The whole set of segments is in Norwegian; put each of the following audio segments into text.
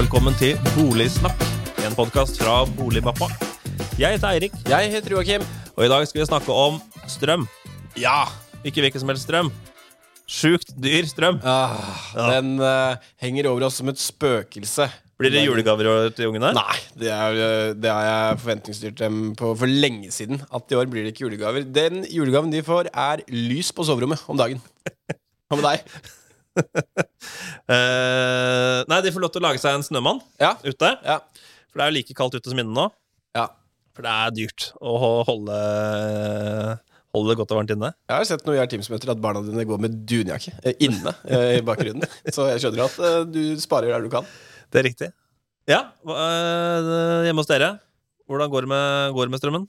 velkommen til Boligsnakk, en podkast fra Boligmappa. Jeg heter Eirik, Jeg heter Joakim. og i dag skal vi snakke om strøm. Ja! Ikke hvilken som helst strøm. Sjukt dyr strøm. Ah, Ja. Den eh, henger over oss som et spøkelse. Blir det julegaver i år til ungene? Nei, det, er, det har jeg forventningsstyrt dem på for lenge siden. At i år blir det ikke julegaver. Den julegaven de får, er lys på soverommet om dagen. Hva med deg? Eh, nei, de får lov til å lage seg en snømann Ja. ute. Ja. For det er jo like kaldt ute som inne nå. ja. For det er dyrt å holde, holde det godt og varmt inne. Jeg har sett noe i Teams-møter at barna dine går med dunjakke eh, inne eh, i bakgrunnen. Så jeg skjønner at du sparer der du kan. Det er riktig. Ja, eh, hjemme hos dere, hvordan går det med, går det med strømmen?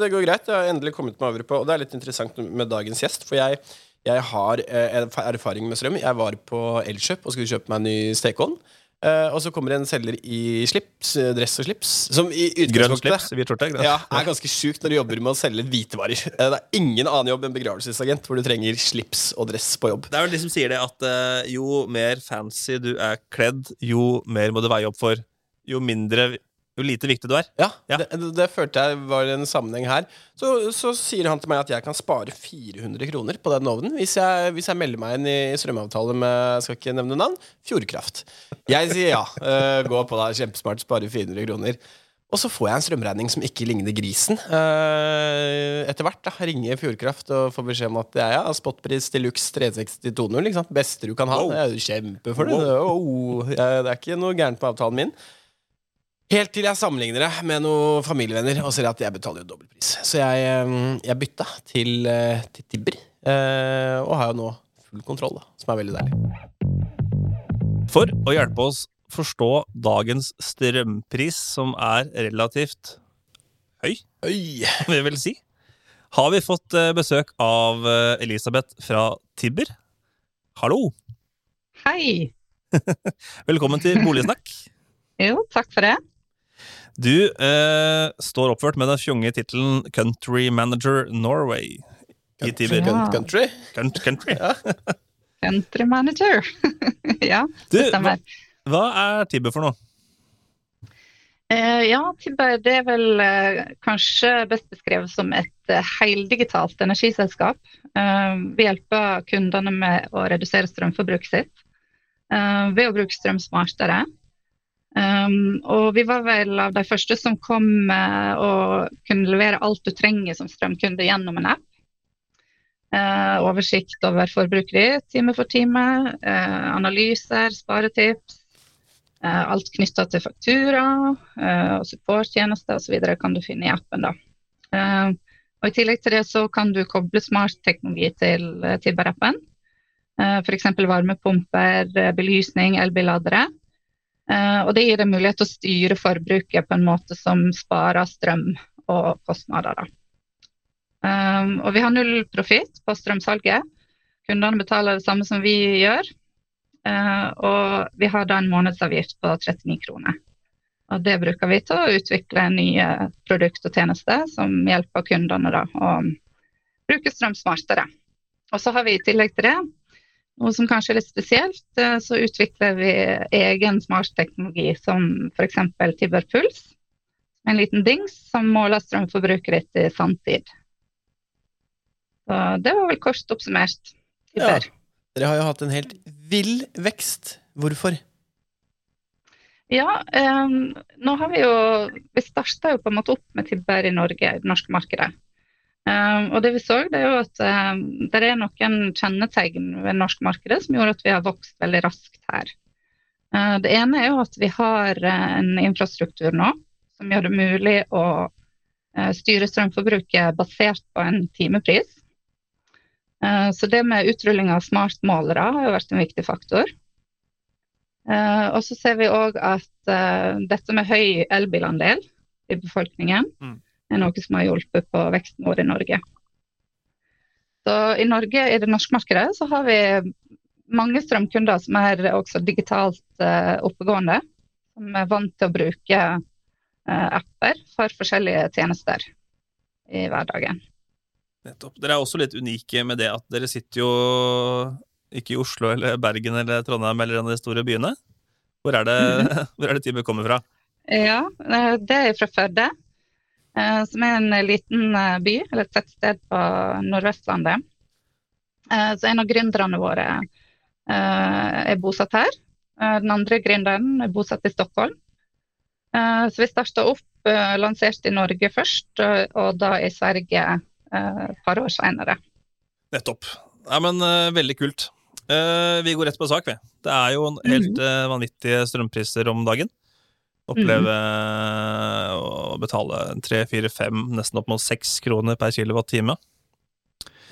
Det går greit. Jeg har endelig kommet meg over på Og det er litt interessant med dagens gjest, for jeg, jeg har eh, erfaring med strøm. Jeg var på Elkjøp og skulle kjøpe meg en ny stekeovn. Uh, og så kommer en selger i slips, eh, dress og slips, som i Grønn utgangspunktet slips, hvit skjorte. ja, er ganske sjukt når du jobber med å selge hvitevarer. Uh, Det er ingen annen jobb enn begravelsesagent hvor du trenger slips og dress på jobb. Det er vel de som sier det at uh, jo mer fancy du er kledd, jo mer må du veie opp for. Jo mindre Jo lite viktig du er. Ja, Ja. Det, det følte jeg var en sammenheng her. Så, så sier han til meg at jeg kan spare 400 kroner på den ovnen hvis jeg, hvis jeg melder meg inn i strømavtale med jeg skal ikke nevne navn, Fjordkraft. Jeg sier ja. Uh, gå på deg, kjempesmart, spare 400 kroner. Og så får jeg en strømregning som ikke ligner grisen. Uh, etter hvert da, ringer Fjordkraft og får beskjed om at det er ja, spotpris til Lux 362.0. Liksom. Beste du kan ha. Wow. Det er jo kjempefornøyd. Wow. Jeg- Det er ikke noe gærent med avtalen min. Helt til jeg sammenligner det med noen familievenner og ser at jeg betaler jo dobbeltpris. Så jeg, eh, jeg bytta til, eh, til Tibber, eh, og har jo nå full kontroll, da, som er veldig deilig. For å hjelpe oss forstå dagens strømpris, som er relativt høy, høy, vil jeg vel si, har vi fått besøk av Elisabeth fra Tibber. Hallo! Hei. Velkommen til Boligsnakk. Jo, takk for det. Du eh, står oppført med den fjonge tittelen Country Manager Norway i Tibber. Ja. Country. Country. Country. Country manager. ja, Du, det hva, stemmer. hva er Tibber for noe? Eh, ja, Tibber det er vel eh, kanskje best beskrevet som et eh, heldigitalt energiselskap. Eh, vi hjelper kundene med å redusere strømforbruket sitt eh, ved å bruke strøm smartere. Um, og vi var vel av de første som kom uh, og kunne levere alt du trenger som strømkunde gjennom en app. Uh, oversikt over forbruket ditt time for time, uh, analyser, sparetips. Eh, alt knytta til faktura eh, og supporttjenester osv. kan du finne i appen. da. Eh, og I tillegg til det så kan du koble smartteknologi til Tibber-appen. Uh, F.eks. varmepumper, eh, belysning, elbilladere. Eh, og det gir deg mulighet til å styre forbruket på en måte som sparer strøm og kostnader. Um, og vi har null profitt på strømsalget. Kundene betaler det samme som vi gjør. Eh, og vi har da en månedsavgift på 39 kroner. Og det bruker vi til å utvikle nye produkter og tjenester som hjelper kundene da, å bruke strøm smartere. Og så har vi i tillegg til det, noe som kanskje er litt spesielt, eh, så utvikler vi egen smartteknologi som f.eks. Tibber Puls. En liten dings som måler strømforbruket ditt i sanntid. Så det var vel kort oppsummert. Ja. Dere har jo hatt en helt vill vekst. Hvorfor? Ja, um, nå har vi jo Vi starta jo på en måte opp med Tibber i Norge, i det norske markedet. Ehm, og det vi så, det er jo at um, det er noen kjennetegn ved det norske markedet som gjorde at vi har vokst veldig raskt her. Eh, det ene er jo at vi har eh, en infrastruktur nå som gjør det mulig å eh, styre strømforbruket basert på en timepris. Så det med utrulling av smartmålere har vært en viktig faktor. Og så ser vi òg at eh, dette med høy elbilandel i befolkningen Mm. Er noe som har hjulpet på veksten vår i Norge. Så I Norge, i det norske markedet, så har vi mange strømkunder som er også digitalt uh, oppegående. Som er vant til å bruke uh, apper for forskjellige tjenester i hverdagen. Nettopp. Dere er også litt unike med det at dere sitter jo ikke i Oslo eller Bergen eller Trondheim eller en av de store byene. Hvor er det, hvor er det teamet kommer fra? Ja, eh, det er fra Førde. Eh, Som er en liten eh, by, eller et tettsted på Nordvestlandet. Eh, Så en av gründerne våre eh, er bosatt her. Eh, Den andre gründeren er bosatt i Stockholm. Eh, Så vi starta opp, lansert i Norge først, og- da i Sverige eh, et par år senere. Nettopp. Ja, men eh, Veldig kult. Eh, vi går rett på sak, vi. Det er jo helt eh, vanvittige strømpriser om dagen. Oppleve mm. å betale tre, fire, fem, nesten opp mot seks kroner per kilowattime.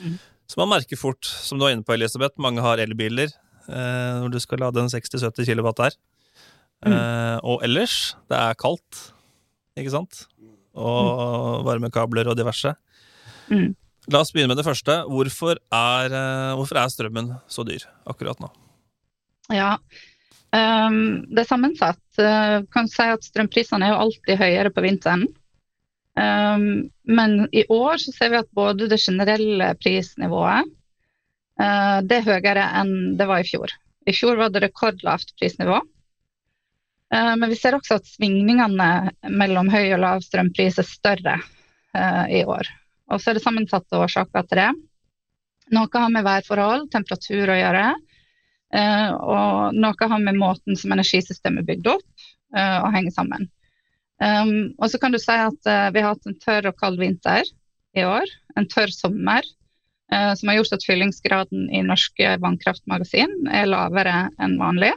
Mm. Så man merker fort, som du var inne på, Elisabeth, mange har elbiler eh, når du skal lade en 60-70 kilowatt der. Eh, og ellers, det er kaldt, ikke sant? Og varmekabler og diverse. Mm. La oss begynne med det første. Hvorfor er, eh, hvorfor er strømmen så dyr akkurat nå? Ja, det er sammensatt. Uh, kan si at Strømprisene er jo alltid høyere på vinteren. Ehm, men i år så ser vi at både det generelle prisnivået eh, det er høyere enn det var i fjor. I fjor var det rekordlavt prisnivå. Eh, men vi ser også at svingningene mellom høy og lav strømpris er større eh, i år. Og så er det sammensatte årsaker til det. Noe har med værforhold, temperatur å gjøre. Eh, og noe har med måten som energisystemet er bygd opp eh, og henger sammen. Um, og så kan du si at eh, vi har hatt en tørr og kald vinter i år. En tørr sommer. eh, som har gjort at fyllingsgraden i norske vannkraftmagasin er lavere enn vanlig.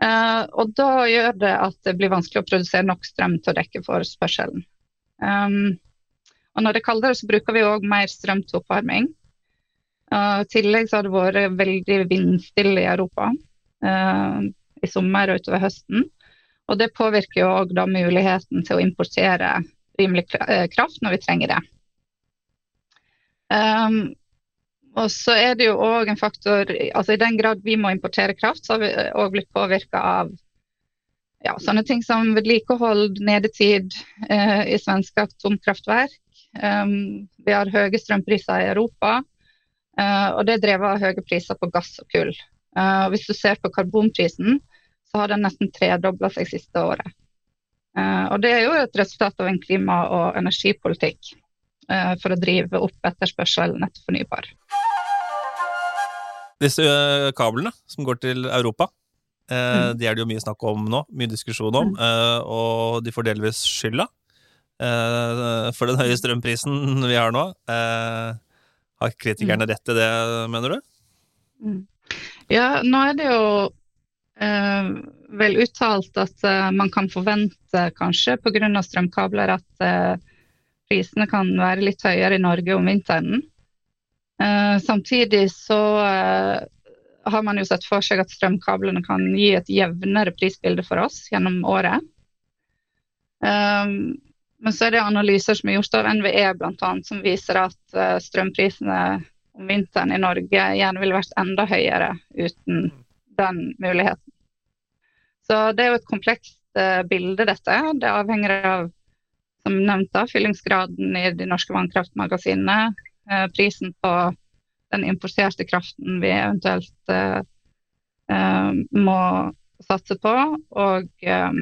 Uh, og da gjør det at det blir vanskelig å produsere nok strøm til å dekke forespørselen. Um, og når det er kaldere, så bruker vi òg mer strøm til oppvarming. Uh, I tillegg så har det vært veldig vindstille i Europa uh, i sommer og utover høsten. Og det påvirker jo òg muligheten til å importere rimelig eh, kraft når vi trenger det. Um, og så er det jo òg en faktor altså I den grad vi må importere kraft, så har vi òg blitt påvirka av ja, sånne ting som vedlikehold, nedetid eh, i svenske atomkraftverk. Um, vi har høye strømpriser i Europa, eh, og det er drevet av høye priser på gass og kull. Eh, og hvis du ser på karbonprisen, så har den nesten tredobla seg siste året. Eh, og det er jo et resultat av en klima- og energipolitikk eh, for å drive opp etterspørselen etter fornybar. Disse kablene som går til Europa, eh, Mm. de er det jo mye snakk om nå, mye diskusjon om, eh, og de får delvis skylda eh, for den høye strømprisen vi har nå. Har kritikerne rett i det, mener du? Ja, nå er det jo eh, vel uttalt at eh, man kan forvente, kanskje pga. strømkabler, at eh, prisene kan være litt høyere i Norge om vinteren. Eh, samtidig så eh, har man jo sett for seg at strømkablene kan gi et jevnere prisbilde for oss gjennom året. Eh, men så er det analyser som er gjort av NVE annet, som viser at eh, strømprisene om vinteren i Norge gjerne ville vært enda høyere uten den muligheten. Så det er jo et komplekst eh, bilde, dette. Det avhenger av, som nevnt, da, fyllingsgraden i de norske vannkraftmagasinene, eh, prisen på den importerte kraften vi eventuelt uh, må satse på, og um,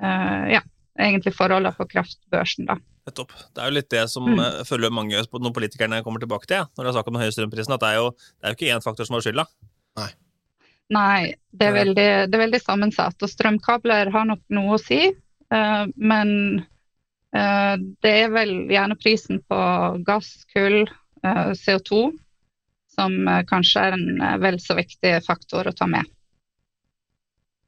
uh, ja, egentlig forholdene på kraftbørsen, da. Nettopp. Det er jo litt det som Mm. eh, føler mange når politikerne kommer tilbake til, ja, når det er snakk om den høye strømprisen, at det er jo, det er jo ikke én faktor som har skylda. Nei, det er, veldig, det er veldig sammensatt. Og strømkabler har nok noe å si. eh, men eh, det er vel gjerne prisen på gass, kull, eh, CO2 som kanskje er en vel så viktig faktor å ta med.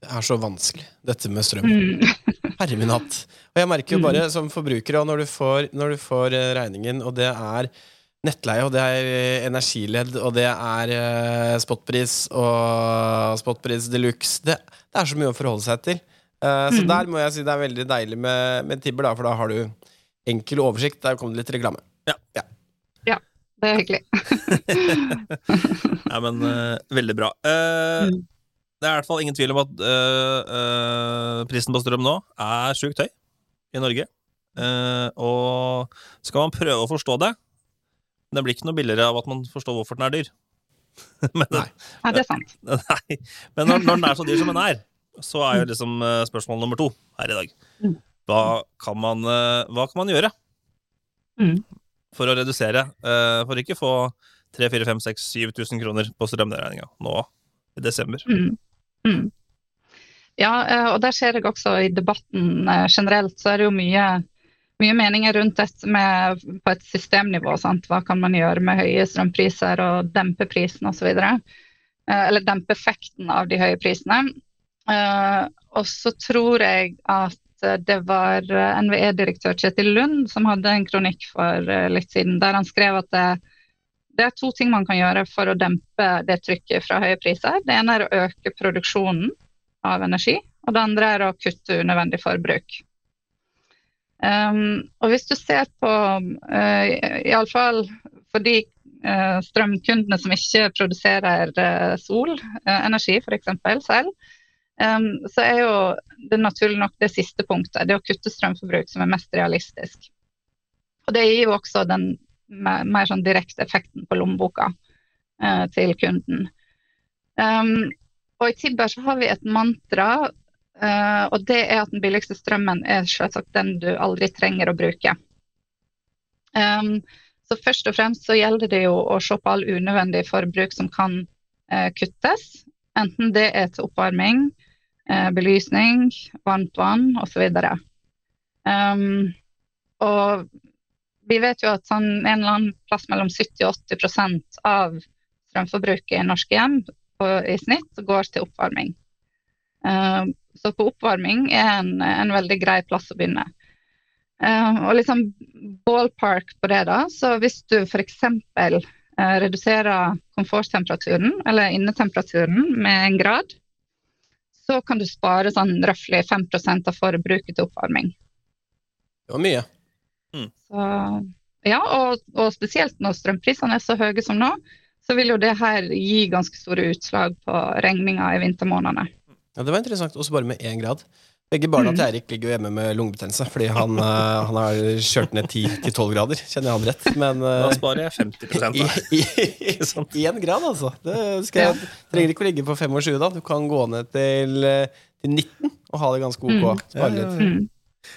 Det er så vanskelig, dette med strøm. Mm. Herre min hatt. Og jeg merker jo Mm. bare som forbruker, og når du får, når du får eh, regningen, og det er nettleie, og det er eh, energiledd, og det er eh, spotpris og spotpris de luxe det, det er så mye å forholde seg til. Eh, så Mm. der må jeg si det er veldig deilig med, med Tibber, da, for da har du enkel oversikt. Der kom det litt reklame. Ja, Det er hyggelig. Ja, men uh, veldig bra. Uh, Mm. Det er i hvert fall ingen tvil om at eh, eh, prisen på strøm nå er sjukt høy i Norge. Uh, og skal man prøve å forstå det Det blir ikke noe billigere av at man forstår hvorfor den er dyr. Men, Nei. Ja, det er sant. nei. Men når, når den er så dyr som den er, så er jo liksom spørsmål nummer to her i dag. Mm. Hva kan man, hva kan man gjøre Mm. for å redusere? eh, For ikke få 3 4 5 6 7000 kroner på strømregninga nå i desember. Mm. Mm. Ja, eh, og der ser jeg også i debatten eh, generelt, så er det jo mye, mye meninger rundt dette med på et systemnivå. Sant? Hva kan man gjøre med høye strømpriser og dempe prisen osv. Eller dempe effekten av de høye prisene. Eh, Og så tror jeg at eh, det var eh, NVE-direktør Kjetil Lund som hadde en kronikk for eh, litt siden, der han skrev at det, det er to ting man kan gjøre for å dempe det trykket fra høye priser. Det ene er å øke produksjonen av energi, og det andre er å kutte unødvendig forbruk. Um, og hvis du ser på uh, iallfall for de uh, strømkundene som ikke produserer uh, solenergi f.eks. selv, um, så er jo det naturlig nok det siste punktet, det å kutte strømforbruk, som er mest realistisk. Og det gir jo også den mer, sånn direkte effekten på lommeboka eh, til kunden. Um, og i Tibber så har vi et mantra, uh, og det er at den billigste strømmen er selvsagt den du aldri trenger å bruke. Um, så først og fremst så gjelder det jo å se på all unødvendig forbruk som kan uh, kuttes. Enten det er til oppvarming, uh, belysning, varmt vann osv. Um, og vi vet jo at sånn en eller annen plass mellom 70 og 80% av strømforbruket i norske hjem i snitt går til oppvarming. Uh, så på oppvarming er en, en veldig grei plass å begynne. Uh, og liksom ballpark på det, da. Så hvis du f.eks. Uh, reduserer komforttemperaturen, eller innetemperaturen, med en grad, så kan du spare sånn røftlig 5% av forbruket til oppvarming. Det var mye. Så, ja, og, og spesielt når strømprisene er så høye som nå, så vil jo det her gi ganske store utslag på regninga i vintermånedene. Ja, Det var interessant, også bare med én grad. Begge barna Mm. til Eirik ligger jo hjemme med lungebetennelse fordi han, eh, han har kjørt ned 10-12 grader. Kjenner jeg han rett? Men Da uh, sparer jeg 50 da. Én grad, altså. Det skal jeg, trenger ikke å ligge på 25, da. Du kan gå ned til, eh, til 19 og ha det ganske ok. Mm. Spare litt. Mm.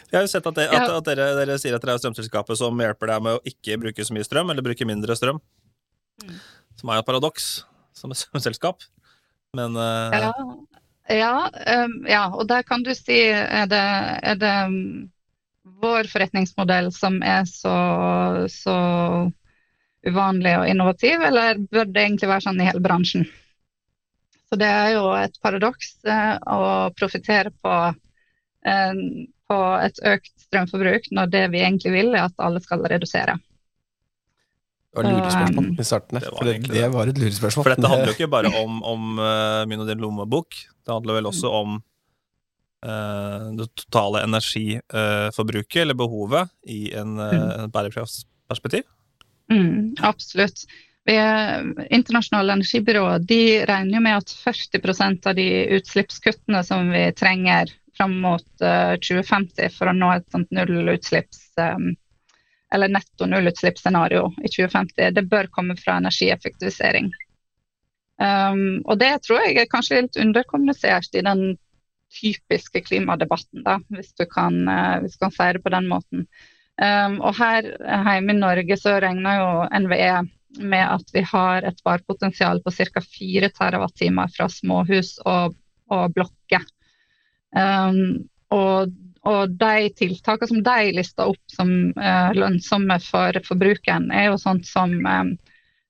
Jeg har jo sett at, det, at, at dere, dere sier at dere er strømselskapet som hjelper deg med å ikke bruke så mye strøm, eller bruke mindre strøm. Mm. Som er jo et paradoks som et strømselskap. Men uh... Ja, ja, um, ja, og der kan du si er det, er det vår forretningsmodell som er så, så uvanlig og innovativ, eller bør det egentlig være sånn i hele bransjen? Så det er jo et paradoks eh, å profitere på, eh, på et økt strømforbruk når det vi egentlig vil, er at alle skal redusere. Det var lurespørsmål Um, i starten der. Det var det, egentlig det det. var et lurespørsmål. For dette handler jo ikke bare om, om eh, min og din lommebok. Det handler vel også om uh, det totale energiforbruket, eller behovet, i en uh, bærekraftsperspektiv. Mm, absolutt. Internasjonale energibyrået de regner jo med at 40% av de utslippskuttene som vi trenger fram mot eh, 2050 for å nå et sånt nullutslipps eller netto nullutslippsscenario i 2050, det bør komme fra energieffektivisering. Um, og det tror jeg er kanskje litt underkommunisert i den typiske klimadebatten, da, hvis du kan, uh, hvis kan si det på den måten. Um, og her hjemme i Norge så regner jo NVE med at vi har et varepotensial på ca. 4 TWh fra småhus og, og blokker. Um, og, og de tiltakene som de lister opp som uh, lønnsomme for forbrukeren, er jo sånt som um,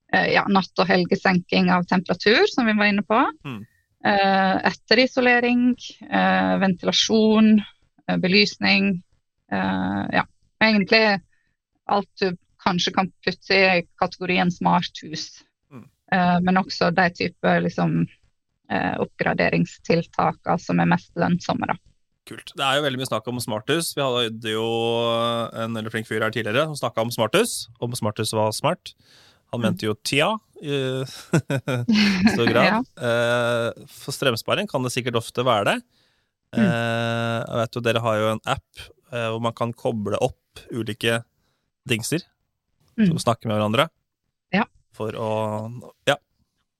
ja, natt- og helgesenking av temperatur, som vi var inne på. Mm. Uh, etterisolering, uh, ventilasjon, belysning. ja, egentlig alt du kanskje kan putte i kategorien smarthus. Mm. Men også de type liksom, oppgraderingstiltakene som er mest lønnsomme. Da. Kult. Det er jo veldig mye snakk om smarthus. Vi hadde jo en veldig flink fyr her tidligere som snakka om smarthus, om smarthus var smart. Han mente jo tida i stor grad. Ja. Eh, For strømsparing kan det sikkert ofte være det. Mm. Eh, Jeg vet jo Dere har jo en app eh, hvor man kan koble opp ulike dingser Mm. som snakker med hverandre. Ja. For å Ja.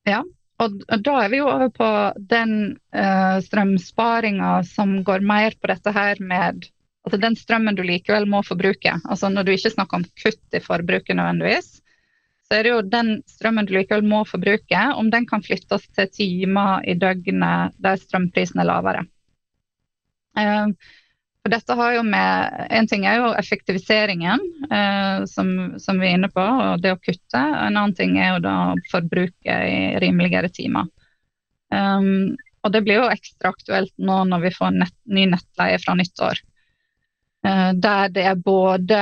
Ja, og da er vi jo over på den uh, strømsparinga som går mer på dette her med altså den strømmen du likevel må forbruke. Altså når du ikke snakker om kutt i forbruket nødvendigvis, så er det jo den strømmen du likevel må forbruke, om den kan flyttes til timer i døgnet der strømprisen er lavere. Uh, for dette har jo med, En ting er jo effektiviseringen, eh, som, som, vi er inne på, og det å kutte. En annen ting er jo da forbruket i rimeligere timer. Um, og det blir jo ekstra aktuelt nå når vi får nett, ny nettleie fra nyttår. Eh, der det er både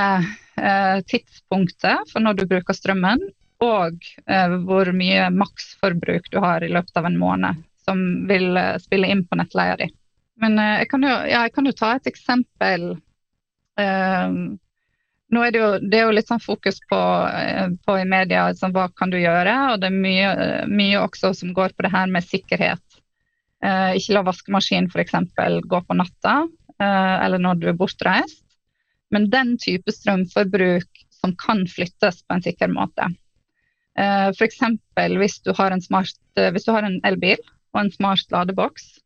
eh, tidspunktet for når du bruker strømmen, og uh, hvor mye maksforbruk du har i løpet av en måned, som vil spille inn på nettleia di. Men uh, jeg, kan jo, ja, jeg, kan jo, ta et eksempel. Um, nå er det, jo, det er jo litt sånn fokus på, uh, på i media liksom, hva kan du gjøre, og det er mye, mye også som går på det her med sikkerhet. ikke la vaskemaskinen f.eks. gå på natta eller når du er bortreist. Men den type strømforbruk som kan flyttes på en sikker måte. Uh, F.eks. hvis du hvis du har en elbil og en smart ladeboks, Eh,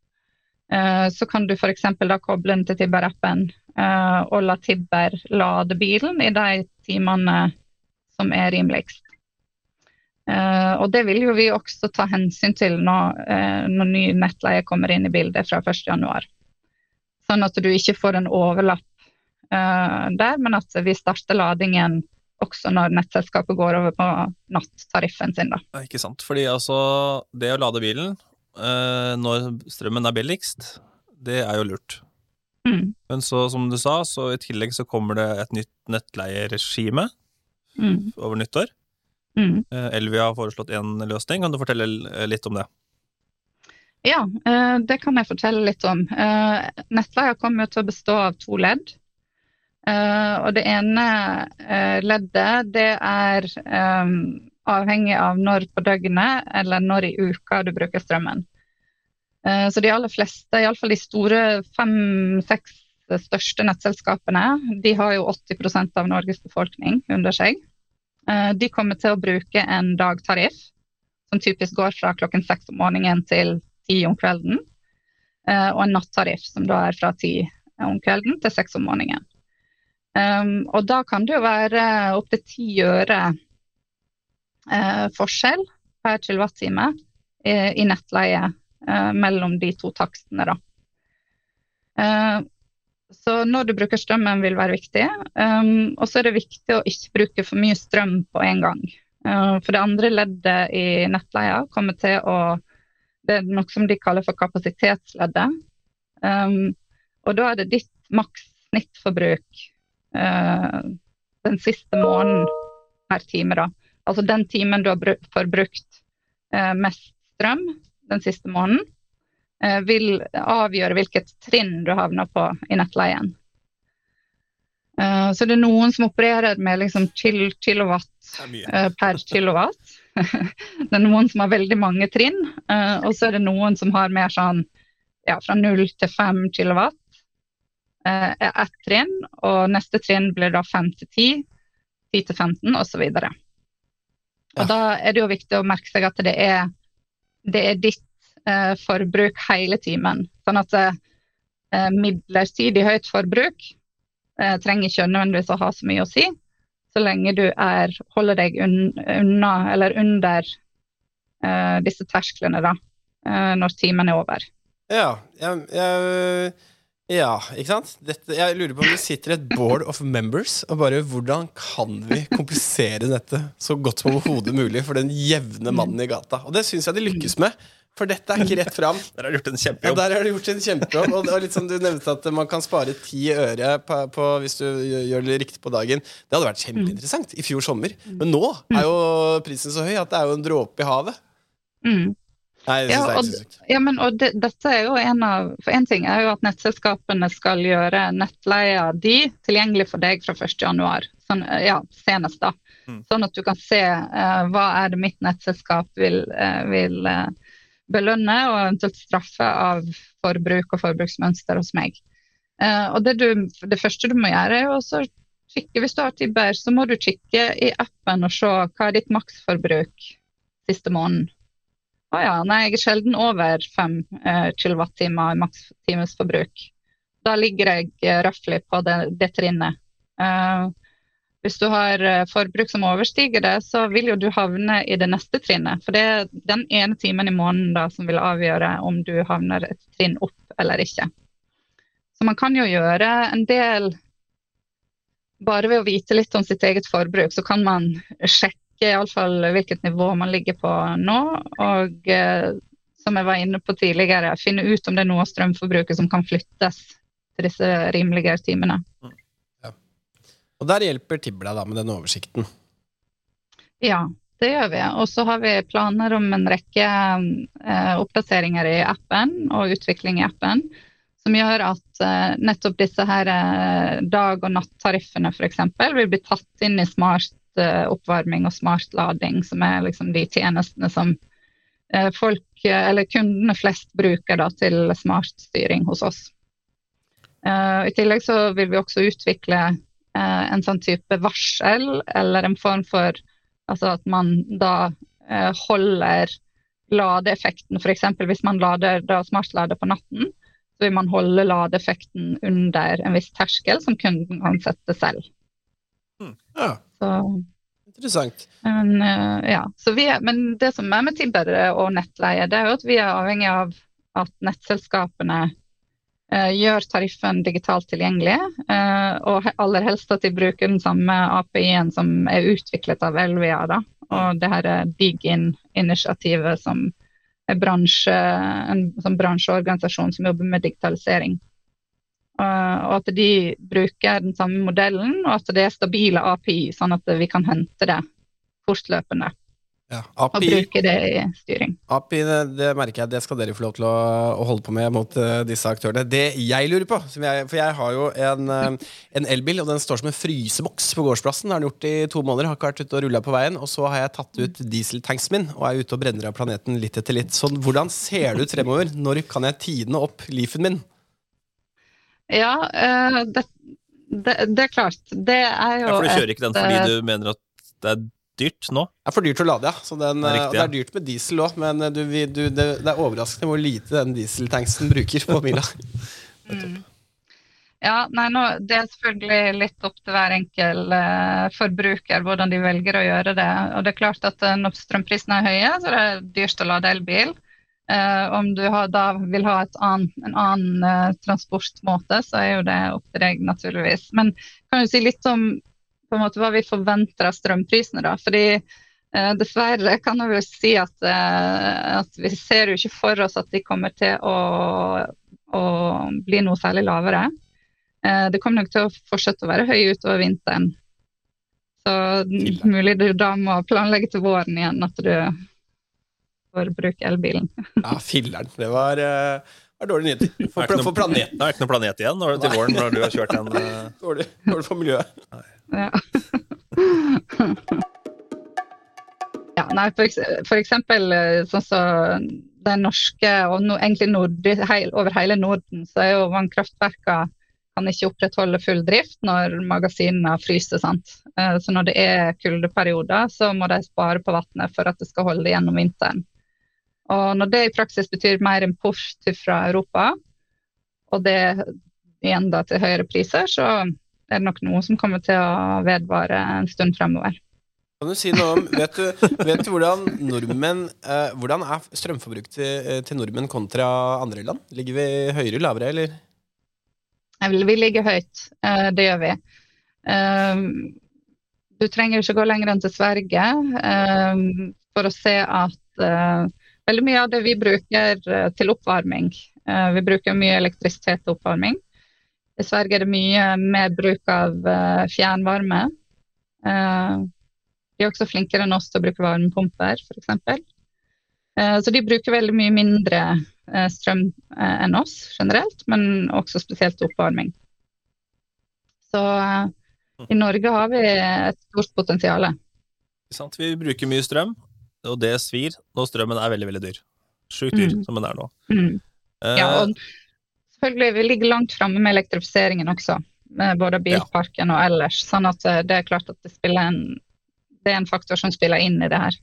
så kan du f.eks. da koble den til Tibber-appen eh, og la Tibber lade bilen i de timene som er rimeligst. Eh, og det vil jo vi også ta hensyn til når, når ny nettleie kommer inn i bildet fra 1.1. Sånn at du ikke får en overlapp der, men at vi starter ladingen også når nettselskapet går over på nattariffen sin. Da. Ikke sant. Fordi altså, det å lade bilen når strømmen er billigst, det er jo lurt. Mm. Men så, som du sa, så i tillegg så kommer det et nytt nettleieregime mm. over nyttår. Mm. Uh, Elvia har foreslått én løsning. Kan du fortelle litt om det? Ja, uh, det kan jeg fortelle litt om. Nettleia kommer til å bestå av to ledd. Og det ene leddet, det er avhengig av når på døgnet eller når i uka du bruker strømmen. Eh, så de aller fleste, iallfall de store fem-seks største nettselskapene, de har jo 80% av Norges befolkning under seg. Eh, de kommer til å bruke en dagtariff som typisk går fra klokken seks om morgenen til ti om kvelden. Eh, og en nattariff som da er fra ti om kvelden til seks om morgenen. og da kan det jo være opptil ti øre eh, forskjell per kilowattime eh, i nettleie eh, mellom de to takstene. Da. Eh, så når du bruker strømmen vil være viktig. Um, og så er det viktig å ikke bruke for mye strøm på en gang. Uh, for det andre leddet i nettleia kommer til å Det er noe som de kaller for kapasitetsleddet. Um, og da er det ditt maks snittforbruk den siste måneden per time, da. Altså den timen du har forbrukt eh, mest strøm den siste måneden, eh, vil avgjøre hvilket trinn du havner på i nettleien. Eh, så det er noen som opererer med liksom kil kilowatt eh, per kilowatt. det er noen som har veldig mange trinn, eh, og så er det noen som har mer sånn ja, fra 0 til 5 kilowatt er ett trinn, og neste trinn blir da 5 til 10, 10 til 15 osv. Og Da er det jo viktig å merke seg at det er, det er ditt eh, forbruk hele timen. Sånn at eh, midlertidig høyt forbruk eh, trenger ikke nødvendigvis å ha så mye å si, så lenge du er, holder deg un, unna eller under eh, disse tersklene da, eh, når timen er over. Ja, jeg, jeg ja, ikke sant? Dette, jeg lurer på om det sitter et board of members og bare hvordan kan vi komplisere dette så godt som overhodet mulig for den jevne mannen i gata? Og det syns jeg de lykkes med. For dette er ikke rett fram. Der har du gjort en kjempejobb. Ja, der har du gjort en kjempejobb Og, og litt som du nevnte at man kan spare ti øre på, på, hvis du gjør det riktig på dagen. Det hadde vært kjempeinteressant i fjor sommer. Men nå er jo prisen så høy at det er jo en dråpe i havet. Mm. Nei, det ja, og, ja, men, og det, dette er jo en av For en ting er jo at nettselskapene skal gjøre nettleia di tilgjengelig for deg fra 1.1. Sånn, ja, senest da. Mm. Sånn at du kan se uh, hva er det mitt nettselskap vil, uh, vil uh, belønne og eventuelt straffe av forbruk og forbruksmønster hos meg. og det, du, det, første du må gjøre, er jo også kikke Hvis du har Tibber, så må du kikke i appen og se hva er ditt maksforbruk siste måneden. Å ja, nei, jeg er sjelden over 5 eh, kWt i makstimesforbruk. Da ligger jeg eh, røftlig på det, det trinnet. Eh, hvis du har eh, forbruk som overstiger det, så vil jo du havne i det neste trinnet. For det er den ene timen i måneden da, som vil avgjøre om du havner et trinn opp eller ikke. Så man kan jo gjøre en del Bare ved å vite litt om sitt eget forbruk, så kan man sjekke iallfall hvilket nivå man ligger på nå. Og eh, som jeg var inne på tidligere, finne ut om det er noe av strømforbruket som kan flyttes til disse rimeligere timene. Ja. Og der hjelper Tibla da med den oversikten? Ja, det gjør vi. Og så har vi planer om en rekke eh, oppdateringer i appen og utvikling i appen. Som gjør at uh, nettopp disse her uh, dag- og nattariffene f.eks. vil bli tatt inn i smart uh, oppvarming og smart lading, som er liksom de tjenestene som folk, eller kundene flest bruker da, til smartstyring hos oss. I tillegg så vil vi også utvikle en sånn type varsel, eller en form for altså at man da holder ladeeffekten, f.eks. hvis man lader, da smartlader på natten så vil man holde ladeeffekten under en viss terskel som kunden kan sette selv. Hmm. Ja. Så, Interessant. Men, uh, ja. er, men det som er med tilbedere og nettleie, det er jo at vi er avhengig av at nettselskapene uh, gjør tariffen digitalt tilgjengelig. Uh, og aller helst at de bruker den samme API-en som er utviklet av Elvia. Da. Og det her Digin-initiativet som bransje, en sånn bransjeorganisasjon som jobber med digitalisering. Og at de bruker den samme modellen, og at det er stabile API, sånn at vi kan hente det fortløpende. Ja, API, og bruke det i styring. API, det, det, merker jeg, det skal dere få lov til å, å holde på med mot uh, disse aktørene. Det jeg lurer på, jeg, for jeg har jo en, uh, en elbil, og den står som en fryseboks på gårdsplassen. Har den gjort i to måneder, har ikke vært ute og rulla på veien. Og så har jeg tatt ut dieseltanksen min og er ute og brenner av planeten litt etter litt. Så hvordan ser det ut fremover? Når kan jeg tidene opp Leafen min? Ja, uh, det, det, det, er klart. Det er jo ja, For du kjører ikke den fordi du mener at det er dyrt nå? Det er for dyrt å lade, ja. Den, det, er riktig, ja. det er dyrt med diesel òg, men du, du, det, det, er overraskende hvor lite den dieseltanksen bruker på mila. mm. Ja, nei, nå, Det er selvfølgelig litt opp til hver enkel eh, forbruker hvordan de velger å gjøre det. Og det er klart at Når strømprisene er høye, så det er det dyrt å lade elbil. Uh, om du har, da vil ha an, en annen transportmåte, så er jo det opp til deg, naturligvis. Men kan du si litt om måte hva vi forventer av strømprisene. da, fordi eh, Dessverre kan jeg vel si at, eh, at, vi ser jo ikke for oss at de kommer til å, å bli noe særlig lavere. Eh, det kommer nok til å fortsette å være høye utover vinteren. Så mulig du da må planlegge til våren igjen at du får bruke elbilen. ja, filler'n. Det var uh er dårlige nyheter. For, for planeten. Det er ikke noe planet igjen når, til våren når du har kjørt den. uh... dårlig, dårlig for miljøet. Nei. Ja. ja, nei, for, for, eksempel eh, sånn så den norske, og no, egentlig nord, heil, over hele Norden, så er jo vannkraftverka kan ikke opprettholde full drift når magasinene fryser. sant? Eh, så når det er kuldeperioder, så må de spare på vannet for at det skal holde gjennom vinteren. Og når det i praksis betyr mer import fra Europa, og det igjen da til høyere priser, så er det nok noe som kommer til å vedvare en stund fremover. Kan du si noe om, Vet du, vet du hvordan nordmenn eh, Hvordan er strømforbruket til, eh, til, nordmenn kontra andre land? Ligger vi høyere, lavere, eller? Vi ligger høyt, eh, det gjør vi. Eh, du trenger ikke gå lenger enn til Sverige eh, for å se at eh, veldig mye av det vi bruker til oppvarming Vi bruker mye elektrisitet til oppvarming. I Sverige er det mye mer bruk av uh, fjernvarme. De er også flinkere enn oss til å bruke varmepumper, f.eks. Så de bruker veldig mye mindre strøm enn oss generelt, men også spesielt oppvarming. Så i Norge har vi et stort potensial. Vi bruker mye strøm, og det svir når strømmen er veldig veldig dyr. Sjukt dyr mm. som den er nå. Mm. Ja, og selvfølgelig vi ligger langt framme med elektrifiseringen også. Med både bilparken og ellers. Sånn at eh, det er klart at det en Det er en faktor som spiller inn i det her.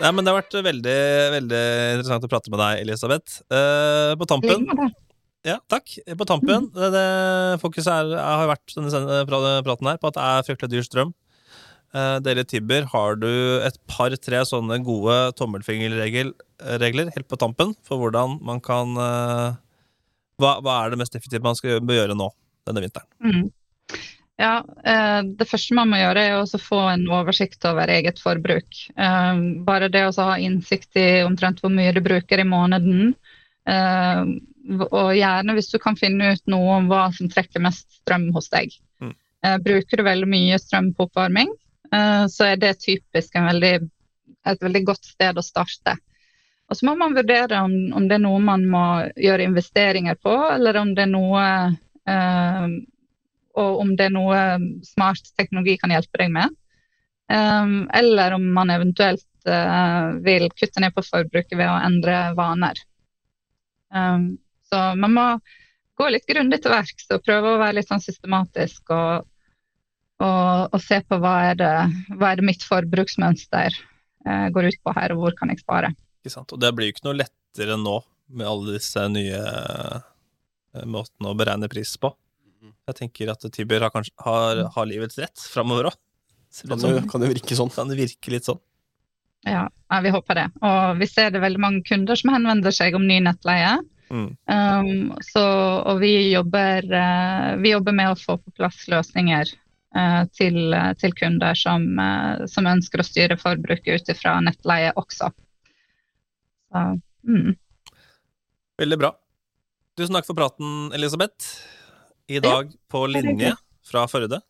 Nei, men Det har vært veldig, veldig interessant å prate med deg, Elisabeth. Eh, på tampen. Ja, takk. På tampen det, det, Fokuset er, har vært denne praten her på at det er fryktelig dyr strøm. Eh, dere i Tibber, har du et par-tre sånne gode tommelfingerregler helt på tampen for hvordan man kan eh, hva, hva er det mest effektive man skal bør gjøre nå denne vinteren? Mm. Ja, eh, Det første man må gjøre, er å få en oversikt over eget forbruk. Eh, bare det å ha innsikt i omtrent hvor mye du bruker i måneden. eh, og gjerne hvis du kan finne ut noe om hva som trekker mest strøm hos deg. Mm. Eh, bruker du veldig mye strøm på oppvarming, eh, så er det typisk veldig, et veldig godt sted å starte. Og så må man vurdere om, om det er noe man må gjøre investeringer på, eller om det er noe eh, og om det er noe smart teknologi kan hjelpe deg med. Um, eller om man eventuelt uh, vil kutte ned på forbruket ved å endre vaner. Um, så man må gå litt grundig til verks og prøve å være litt sånn systematisk og, og, og se på hva er, det, hva er det mitt forbruksmønster eh, går ut på her, og hvor kan jeg spare. Ikke sant? Og det blir jo ikke noe lettere nå med alle disse nye eh, måtene å beregne pris på. Jeg tenker at Tibber har, kanskje, har, har livets rett framover òg. Kan det, kan det virke sånn? Kan det virke litt sånn? Ja, vi håper det. Og vi ser det veldig mange kunder som henvender seg om ny nettleie. Mm. Um, så, og vi jobber, eh, vi jobber med å få på plass løsninger til, til kunder som, eh, som ønsker å styre forbruket ut ifra nettleie også. Så, mm. Veldig bra. Tusen takk for praten, Elisabeth. I dag på linje fra Førde.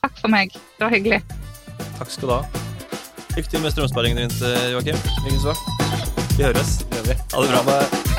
Takk for meg. Det var hyggelig. Takk skal du ha. Lykke til med strømsparingen din, Joakim. Vi høres. Det gjør vi. Ha det bra. Ha det.